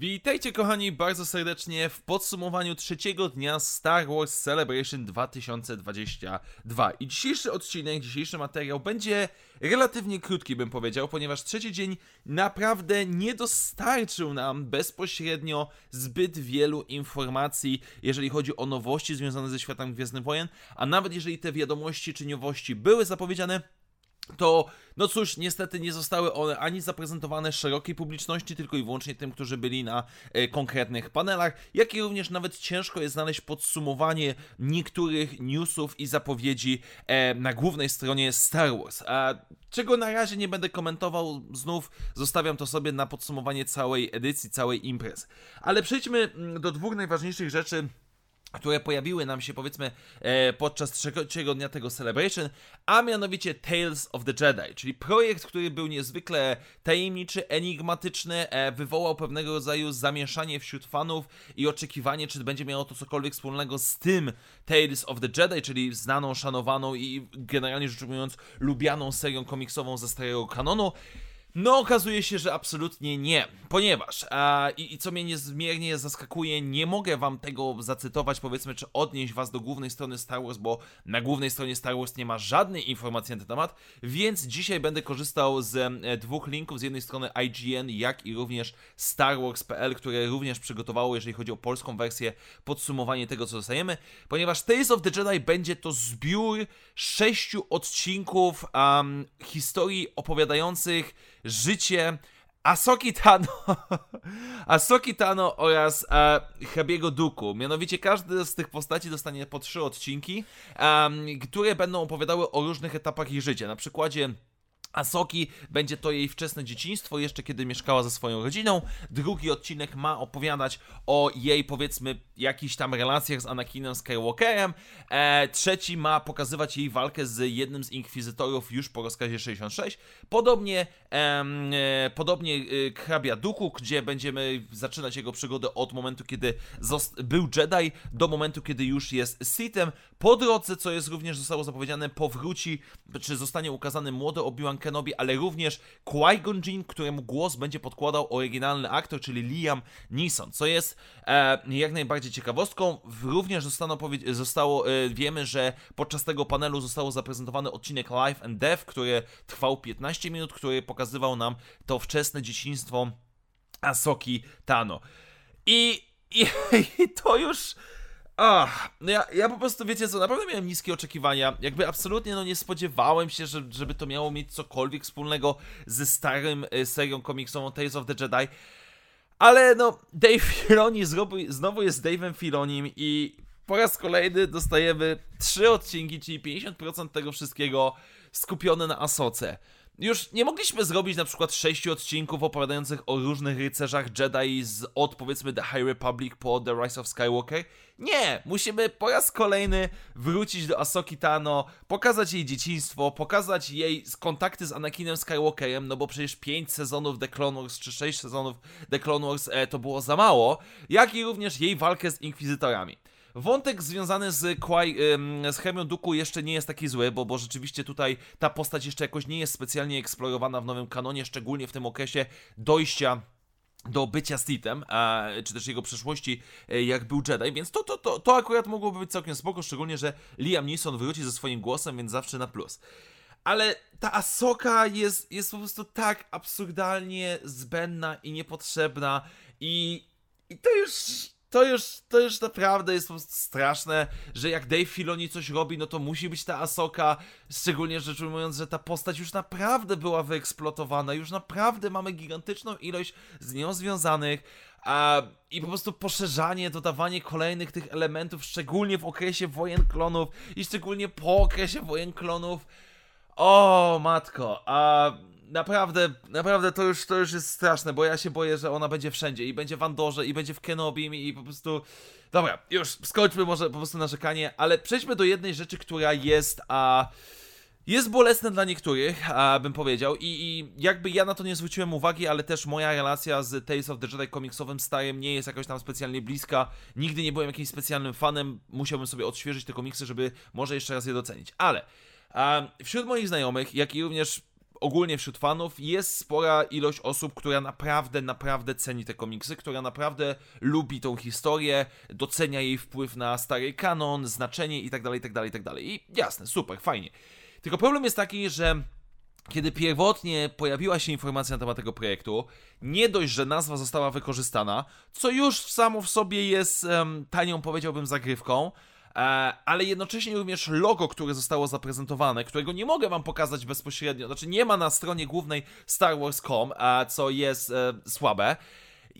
Witajcie kochani bardzo serdecznie w podsumowaniu trzeciego dnia Star Wars Celebration 2022. I dzisiejszy odcinek, dzisiejszy materiał będzie relatywnie krótki bym powiedział, ponieważ trzeci dzień naprawdę nie dostarczył nam bezpośrednio zbyt wielu informacji, jeżeli chodzi o nowości związane ze światem Gwiezdnych Wojen, a nawet jeżeli te wiadomości czy nowości były zapowiedziane, to no cóż, niestety nie zostały one ani zaprezentowane szerokiej publiczności, tylko i wyłącznie tym, którzy byli na e, konkretnych panelach, jak i również nawet ciężko jest znaleźć podsumowanie niektórych newsów i zapowiedzi e, na głównej stronie Star Wars. A czego na razie nie będę komentował, znów zostawiam to sobie na podsumowanie całej edycji, całej imprez. Ale przejdźmy mm, do dwóch najważniejszych rzeczy które pojawiły nam się powiedzmy e, podczas trzeciego dnia tego Celebration, a mianowicie Tales of the Jedi, czyli projekt, który był niezwykle tajemniczy, enigmatyczny, e, wywołał pewnego rodzaju zamieszanie wśród fanów i oczekiwanie, czy będzie miało to cokolwiek wspólnego z tym Tales of the Jedi, czyli znaną, szanowaną i generalnie rzecz ujmując lubianą serią komiksową ze starego kanonu. No, okazuje się, że absolutnie nie, ponieważ, a, i, i, co mnie niezmiernie zaskakuje, nie mogę wam tego zacytować, powiedzmy, czy odnieść was do głównej strony Star Wars, bo na głównej stronie Star Wars nie ma żadnej informacji na ten temat, więc dzisiaj będę korzystał z e, dwóch linków, z jednej strony IGN, jak i również StarWars.pl, które również przygotowało, jeżeli chodzi o polską wersję, podsumowanie tego, co dostajemy, ponieważ Tales of the Jedi będzie to zbiór sześciu odcinków um, historii opowiadających życie Asoki Tano, Asoki Tano oraz e, Habiego Duku. Mianowicie każdy z tych postaci dostanie po trzy odcinki, e, które będą opowiadały o różnych etapach ich życia. Na przykładzie Asoki będzie to jej wczesne dzieciństwo, jeszcze kiedy mieszkała ze swoją rodziną. Drugi odcinek ma opowiadać o jej, powiedzmy, jakichś tam relacjach z Anakinem Skywalkerem. E, trzeci ma pokazywać jej walkę z jednym z inkwizytorów już po rozkazie 66. Podobnie, e, podobnie e, Hrabia Duku, gdzie będziemy zaczynać jego przygodę od momentu, kiedy był Jedi, do momentu, kiedy już jest Sithem. Po drodze, co jest również zostało zapowiedziane, powróci, czy zostanie ukazany młody Obi-Wan Kenobi, ale również Qui-Gon Jinn, któremu głos będzie podkładał oryginalny aktor, czyli Liam Neeson, co jest e, jak najbardziej ciekawostką. Również zostało, zostało e, wiemy, że podczas tego panelu został zaprezentowany odcinek Life and Death, który trwał 15 minut, który pokazywał nam to wczesne dzieciństwo Asoki Tano. I, i, i to już Ach, no ja, ja po prostu, wiecie co, naprawdę miałem niskie oczekiwania. Jakby absolutnie no nie spodziewałem się, że, żeby to miało mieć cokolwiek wspólnego ze starym y, serią komiksową Tales of the Jedi. Ale no, Dave Filoni znowu jest Dave'em Filonim i po raz kolejny dostajemy trzy odcinki, czyli 50% tego wszystkiego skupione na Asoce. Już nie mogliśmy zrobić na przykład sześciu odcinków opowiadających o różnych rycerzach Jedi z, od powiedzmy The High Republic po The Rise of Skywalker. Nie, musimy po raz kolejny wrócić do Asoki Tano, pokazać jej dzieciństwo, pokazać jej kontakty z Anakinem Skywalkerem, no bo przecież 5 sezonów The Clone Wars czy 6 sezonów The Clone Wars e, to było za mało, jak i również jej walkę z inkwizytorami. Wątek związany z, Kwai, z Chemią Duku jeszcze nie jest taki zły, bo, bo rzeczywiście tutaj ta postać jeszcze jakoś nie jest specjalnie eksplorowana w nowym kanonie, szczególnie w tym okresie dojścia do bycia Sithem, czy też jego przeszłości, e, jak był Jedi, więc to, to, to, to akurat mogłoby być całkiem spoko, szczególnie, że Liam Neeson wróci ze swoim głosem, więc zawsze na plus. Ale ta Asoka jest, jest po prostu tak absurdalnie zbędna i niepotrzebna i, i to już to już, to już naprawdę jest po prostu straszne, że jak Dave Filoni coś robi, no to musi być ta Asoka, szczególnie rzecz ujmując, że ta postać już naprawdę była wyeksploatowana, już naprawdę mamy gigantyczną ilość z nią związanych, a, I po prostu poszerzanie, dodawanie kolejnych tych elementów, szczególnie w okresie wojen klonów i szczególnie po okresie wojen klonów. O, matko. A naprawdę, naprawdę to już, to już jest straszne, bo ja się boję, że ona będzie wszędzie i będzie w Andorze, i będzie w Kenobim i po prostu... Dobra, już skończmy może po prostu narzekanie, ale przejdźmy do jednej rzeczy, która jest, a... Jest bolesne dla niektórych, a bym powiedział, i, i jakby ja na to nie zwróciłem uwagi, ale też moja relacja z Tales of the Jedi komiksowym starym nie jest jakoś tam specjalnie bliska. Nigdy nie byłem jakimś specjalnym fanem, musiałbym sobie odświeżyć te komiksy, żeby może jeszcze raz je docenić. Ale a, wśród moich znajomych, jak i również ogólnie wśród fanów jest spora ilość osób, która naprawdę, naprawdę ceni te komiksy, która naprawdę lubi tą historię, docenia jej wpływ na stary kanon, znaczenie itd., itd., itd. I jasne, super, fajnie. Tylko problem jest taki, że kiedy pierwotnie pojawiła się informacja na temat tego projektu, nie dość, że nazwa została wykorzystana, co już samo w sobie jest um, tanią, powiedziałbym, zagrywką, ale jednocześnie również logo, które zostało zaprezentowane, którego nie mogę wam pokazać bezpośrednio, znaczy nie ma na stronie głównej Star Wars.com, co jest e, słabe,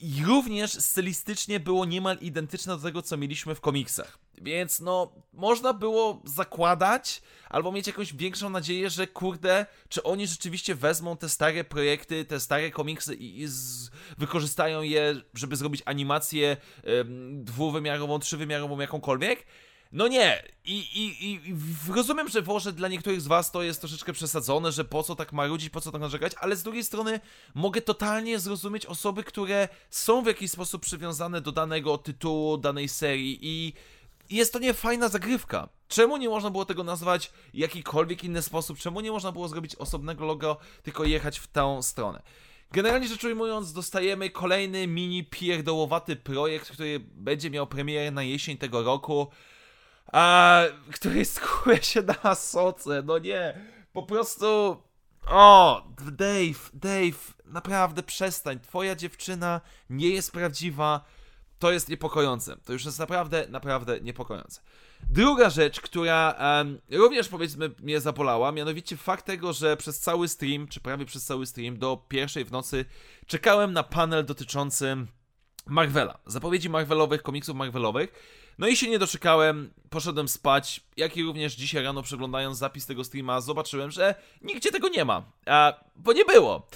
i również stylistycznie było niemal identyczne do tego, co mieliśmy w komiksach. Więc no, można było zakładać, albo mieć jakąś większą nadzieję, że kurde, czy oni rzeczywiście wezmą te stare projekty, te stare komiksy i, i z, wykorzystają je, żeby zrobić animację ym, dwuwymiarową, trzywymiarową, jakąkolwiek. No nie, I, i, i rozumiem, że może dla niektórych z was to jest troszeczkę przesadzone, że po co tak marudzić, po co tak narzekać, ale z drugiej strony mogę totalnie zrozumieć osoby, które są w jakiś sposób przywiązane do danego tytułu, danej serii i jest to nie fajna zagrywka. Czemu nie można było tego nazwać w jakikolwiek inny sposób? Czemu nie można było zrobić osobnego logo, tylko jechać w tę stronę? Generalnie rzecz ujmując, dostajemy kolejny mini pierdołowaty projekt, który będzie miał premierę na jesień tego roku a, który skłuje się na soce, no nie, po prostu, o, Dave, Dave, naprawdę przestań, twoja dziewczyna nie jest prawdziwa, to jest niepokojące, to już jest naprawdę, naprawdę niepokojące. Druga rzecz, która um, również powiedzmy mnie zabolała, mianowicie fakt tego, że przez cały stream, czy prawie przez cały stream, do pierwszej w nocy czekałem na panel dotyczący Marvela, zapowiedzi Marvelowych, komiksów Marvelowych. No i się nie doczekałem, poszedłem spać, jak i również dzisiaj rano przeglądając zapis tego streama zobaczyłem, że nigdzie tego nie ma, a, bo nie było.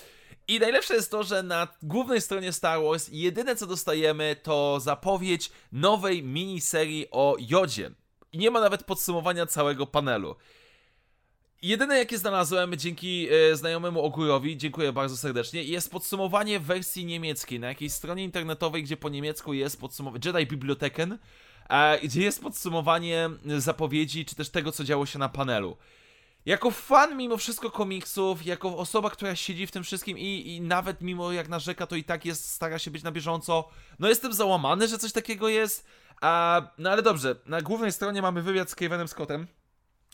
I najlepsze jest to, że na głównej stronie Star Wars jedyne co dostajemy to zapowiedź nowej miniserii o Jodzie. I nie ma nawet podsumowania całego panelu. Jedyne jakie znalazłem dzięki e, znajomemu Ogórowi, dziękuję bardzo serdecznie, jest podsumowanie w wersji niemieckiej na jakiejś stronie internetowej, gdzie po niemiecku jest podsumowanie Jedi Biblioteken, gdzie jest podsumowanie zapowiedzi, czy też tego, co działo się na panelu. Jako fan mimo wszystko komiksów, jako osoba, która siedzi w tym wszystkim i, i nawet mimo jak narzeka, to i tak jest, stara się być na bieżąco, no jestem załamany, że coś takiego jest, a, no ale dobrze, na głównej stronie mamy wywiad z Kevinem Scottem,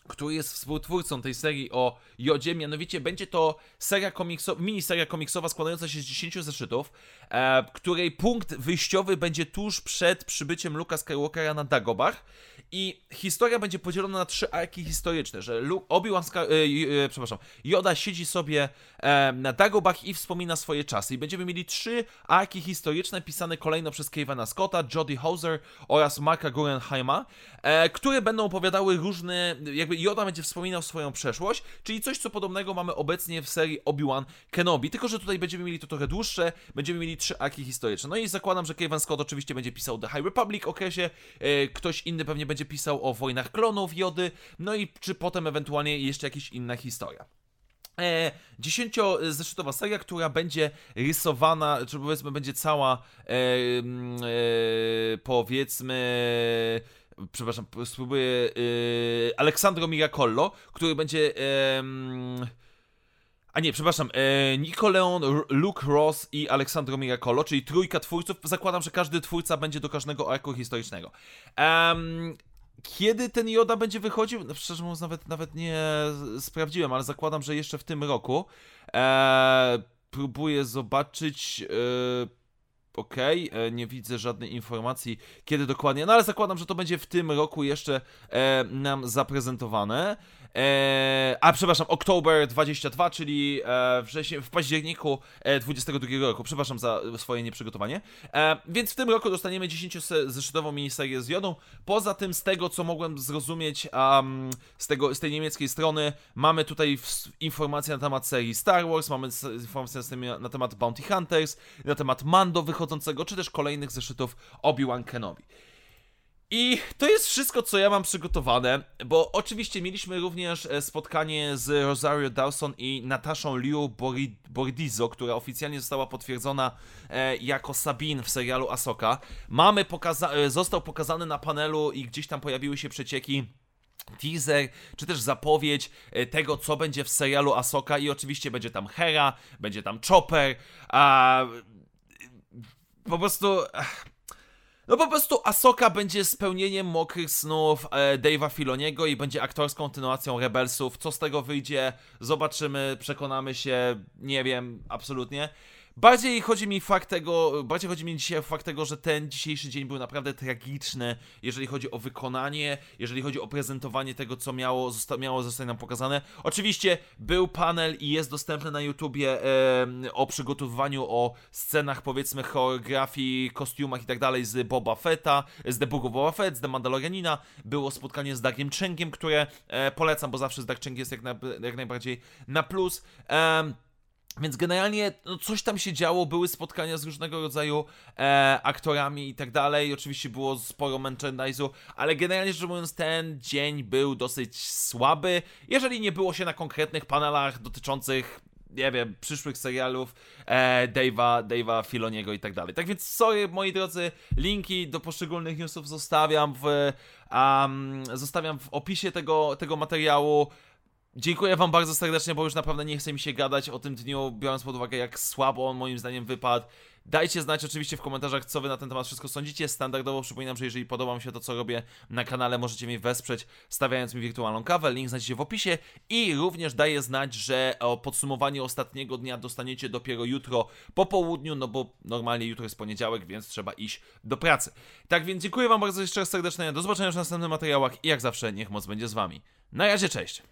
który jest współtwórcą tej serii o Jodzie, mianowicie będzie to seria komikso miniseria komiksowa składająca się z 10 zeszytów, e, której punkt wyjściowy będzie tuż przed przybyciem Luka Skywalkera na Dagobah i historia będzie podzielona na trzy arki historyczne, że Obi-Wan e, e, przepraszam, Yoda siedzi sobie e, na Dagobah i wspomina swoje czasy i będziemy mieli trzy arki historyczne pisane kolejno przez Kevina Scotta, Jodie Hauser oraz Marka Guggenheima, które będą opowiadały różne, jakby Yoda będzie wspominał swoją przeszłość, czyli coś co podobnego mamy obecnie w serii Obi-Wan Kenobi, tylko że tutaj będziemy mieli to trochę dłuższe, będziemy mieli trzy arki historyczne. No i zakładam, że Kevin Scott oczywiście będzie pisał The High Republic okresie, e, ktoś inny pewnie będzie pisał o wojnach klonów Jody, no i czy potem ewentualnie jeszcze jakaś inna historia. E, dziesięciozeszytowa seria, która będzie rysowana, czy powiedzmy będzie cała e, e, powiedzmy przepraszam, spróbuję yy, Aleksandro Miracollo, który będzie yy, a nie, przepraszam, e, Nicoleon, Luke Ross i Aleksandro Miracolo, czyli trójka twórców. Zakładam, że każdy twórca będzie do każdego arku historycznego. Kiedy ten Joda będzie wychodził? No, szczerze mówiąc, nawet, nawet nie sprawdziłem, ale zakładam, że jeszcze w tym roku. E, próbuję zobaczyć. E, Okay, e, nie widzę żadnej informacji, kiedy dokładnie, no ale zakładam, że to będzie w tym roku jeszcze e, nam zaprezentowane. E, a przepraszam, Oktober 22, czyli e, wrześniu, w październiku e, 22 roku. Przepraszam za swoje nieprzygotowanie. E, więc w tym roku dostaniemy 10-zeszytową miniserię z Jodą. Poza tym, z tego co mogłem zrozumieć um, z, tego, z tej niemieckiej strony, mamy tutaj informacje na temat serii Star Wars, mamy informacje na temat Bounty Hunters, na temat Mando wychodzącego, czy też kolejnych zeszytów Obi-Wan Kenobi. I to jest wszystko, co ja mam przygotowane, bo oczywiście mieliśmy również e, spotkanie z Rosario Dawson i Nataszą Liu Bordizo, która oficjalnie została potwierdzona e, jako Sabine w serialu Asoka. Mamy pokaza- e, został pokazany na panelu i gdzieś tam pojawiły się przecieki teaser, czy też zapowiedź tego, co będzie w serialu Asoka i oczywiście będzie tam Hera, będzie tam Chopper, a po prostu... No po prostu Asoka będzie spełnieniem mokrych snów e, Dave'a Filoniego i będzie aktorską kontynuacją Rebelsów. Co z tego wyjdzie? Zobaczymy, przekonamy się, nie wiem, absolutnie. Bardziej chodzi mi fakt tego, bardziej chodzi mi dzisiaj o fakt tego, że ten dzisiejszy dzień był naprawdę tragiczny, jeżeli chodzi o wykonanie, jeżeli chodzi o prezentowanie tego, co miało, zosta- miało zostać nam pokazane. Oczywiście był panel i jest dostępny na YouTubie em, o przygotowywaniu, o scenach, powiedzmy, choreografii, kostiumach i tak dalej z Boba Fetta, z The Book of Boba Fett, z The Mandalorianina. Było spotkanie z Darkiem Chengiem, które e, polecam, bo zawsze z Dark Cheng jest jak, na, jak najbardziej na plus. Em, więc generalnie no, coś tam się działo, były spotkania z różnego rodzaju e, aktorami i tak dalej. Oczywiście było sporo merchandise'u, ale generalnie rzecz ujmując, ten dzień był dosyć słaby. Jeżeli nie było się na konkretnych panelach dotyczących, nie wiem, przyszłych serialów e, Dave'a, Dave'a Filoniego i tak dalej. Tak więc, sorry, moi drodzy, linki do poszczególnych newsów zostawiam w, um, zostawiam w opisie tego, tego materiału. Dziękuję wam bardzo serdecznie, bo już naprawdę nie chce mi się gadać o tym dniu, biorąc pod uwagę jak słabo on moim zdaniem wypadł. Dajcie znać oczywiście w komentarzach, co wy na ten temat wszystko sądzicie. Standardowo przypominam, że jeżeli podoba mi się to, co robię na kanale, możecie mnie wesprzeć, stawiając mi wirtualną kawę. Link znajdziecie w opisie i również daję znać, że o podsumowanie ostatniego dnia dostaniecie dopiero jutro po południu, no bo normalnie jutro jest poniedziałek, więc trzeba iść do pracy. Tak więc dziękuję wam bardzo jeszcze raz serdecznie, do zobaczenia w następnych materiałach i jak zawsze niech moc będzie z wami. Na razie, cześć!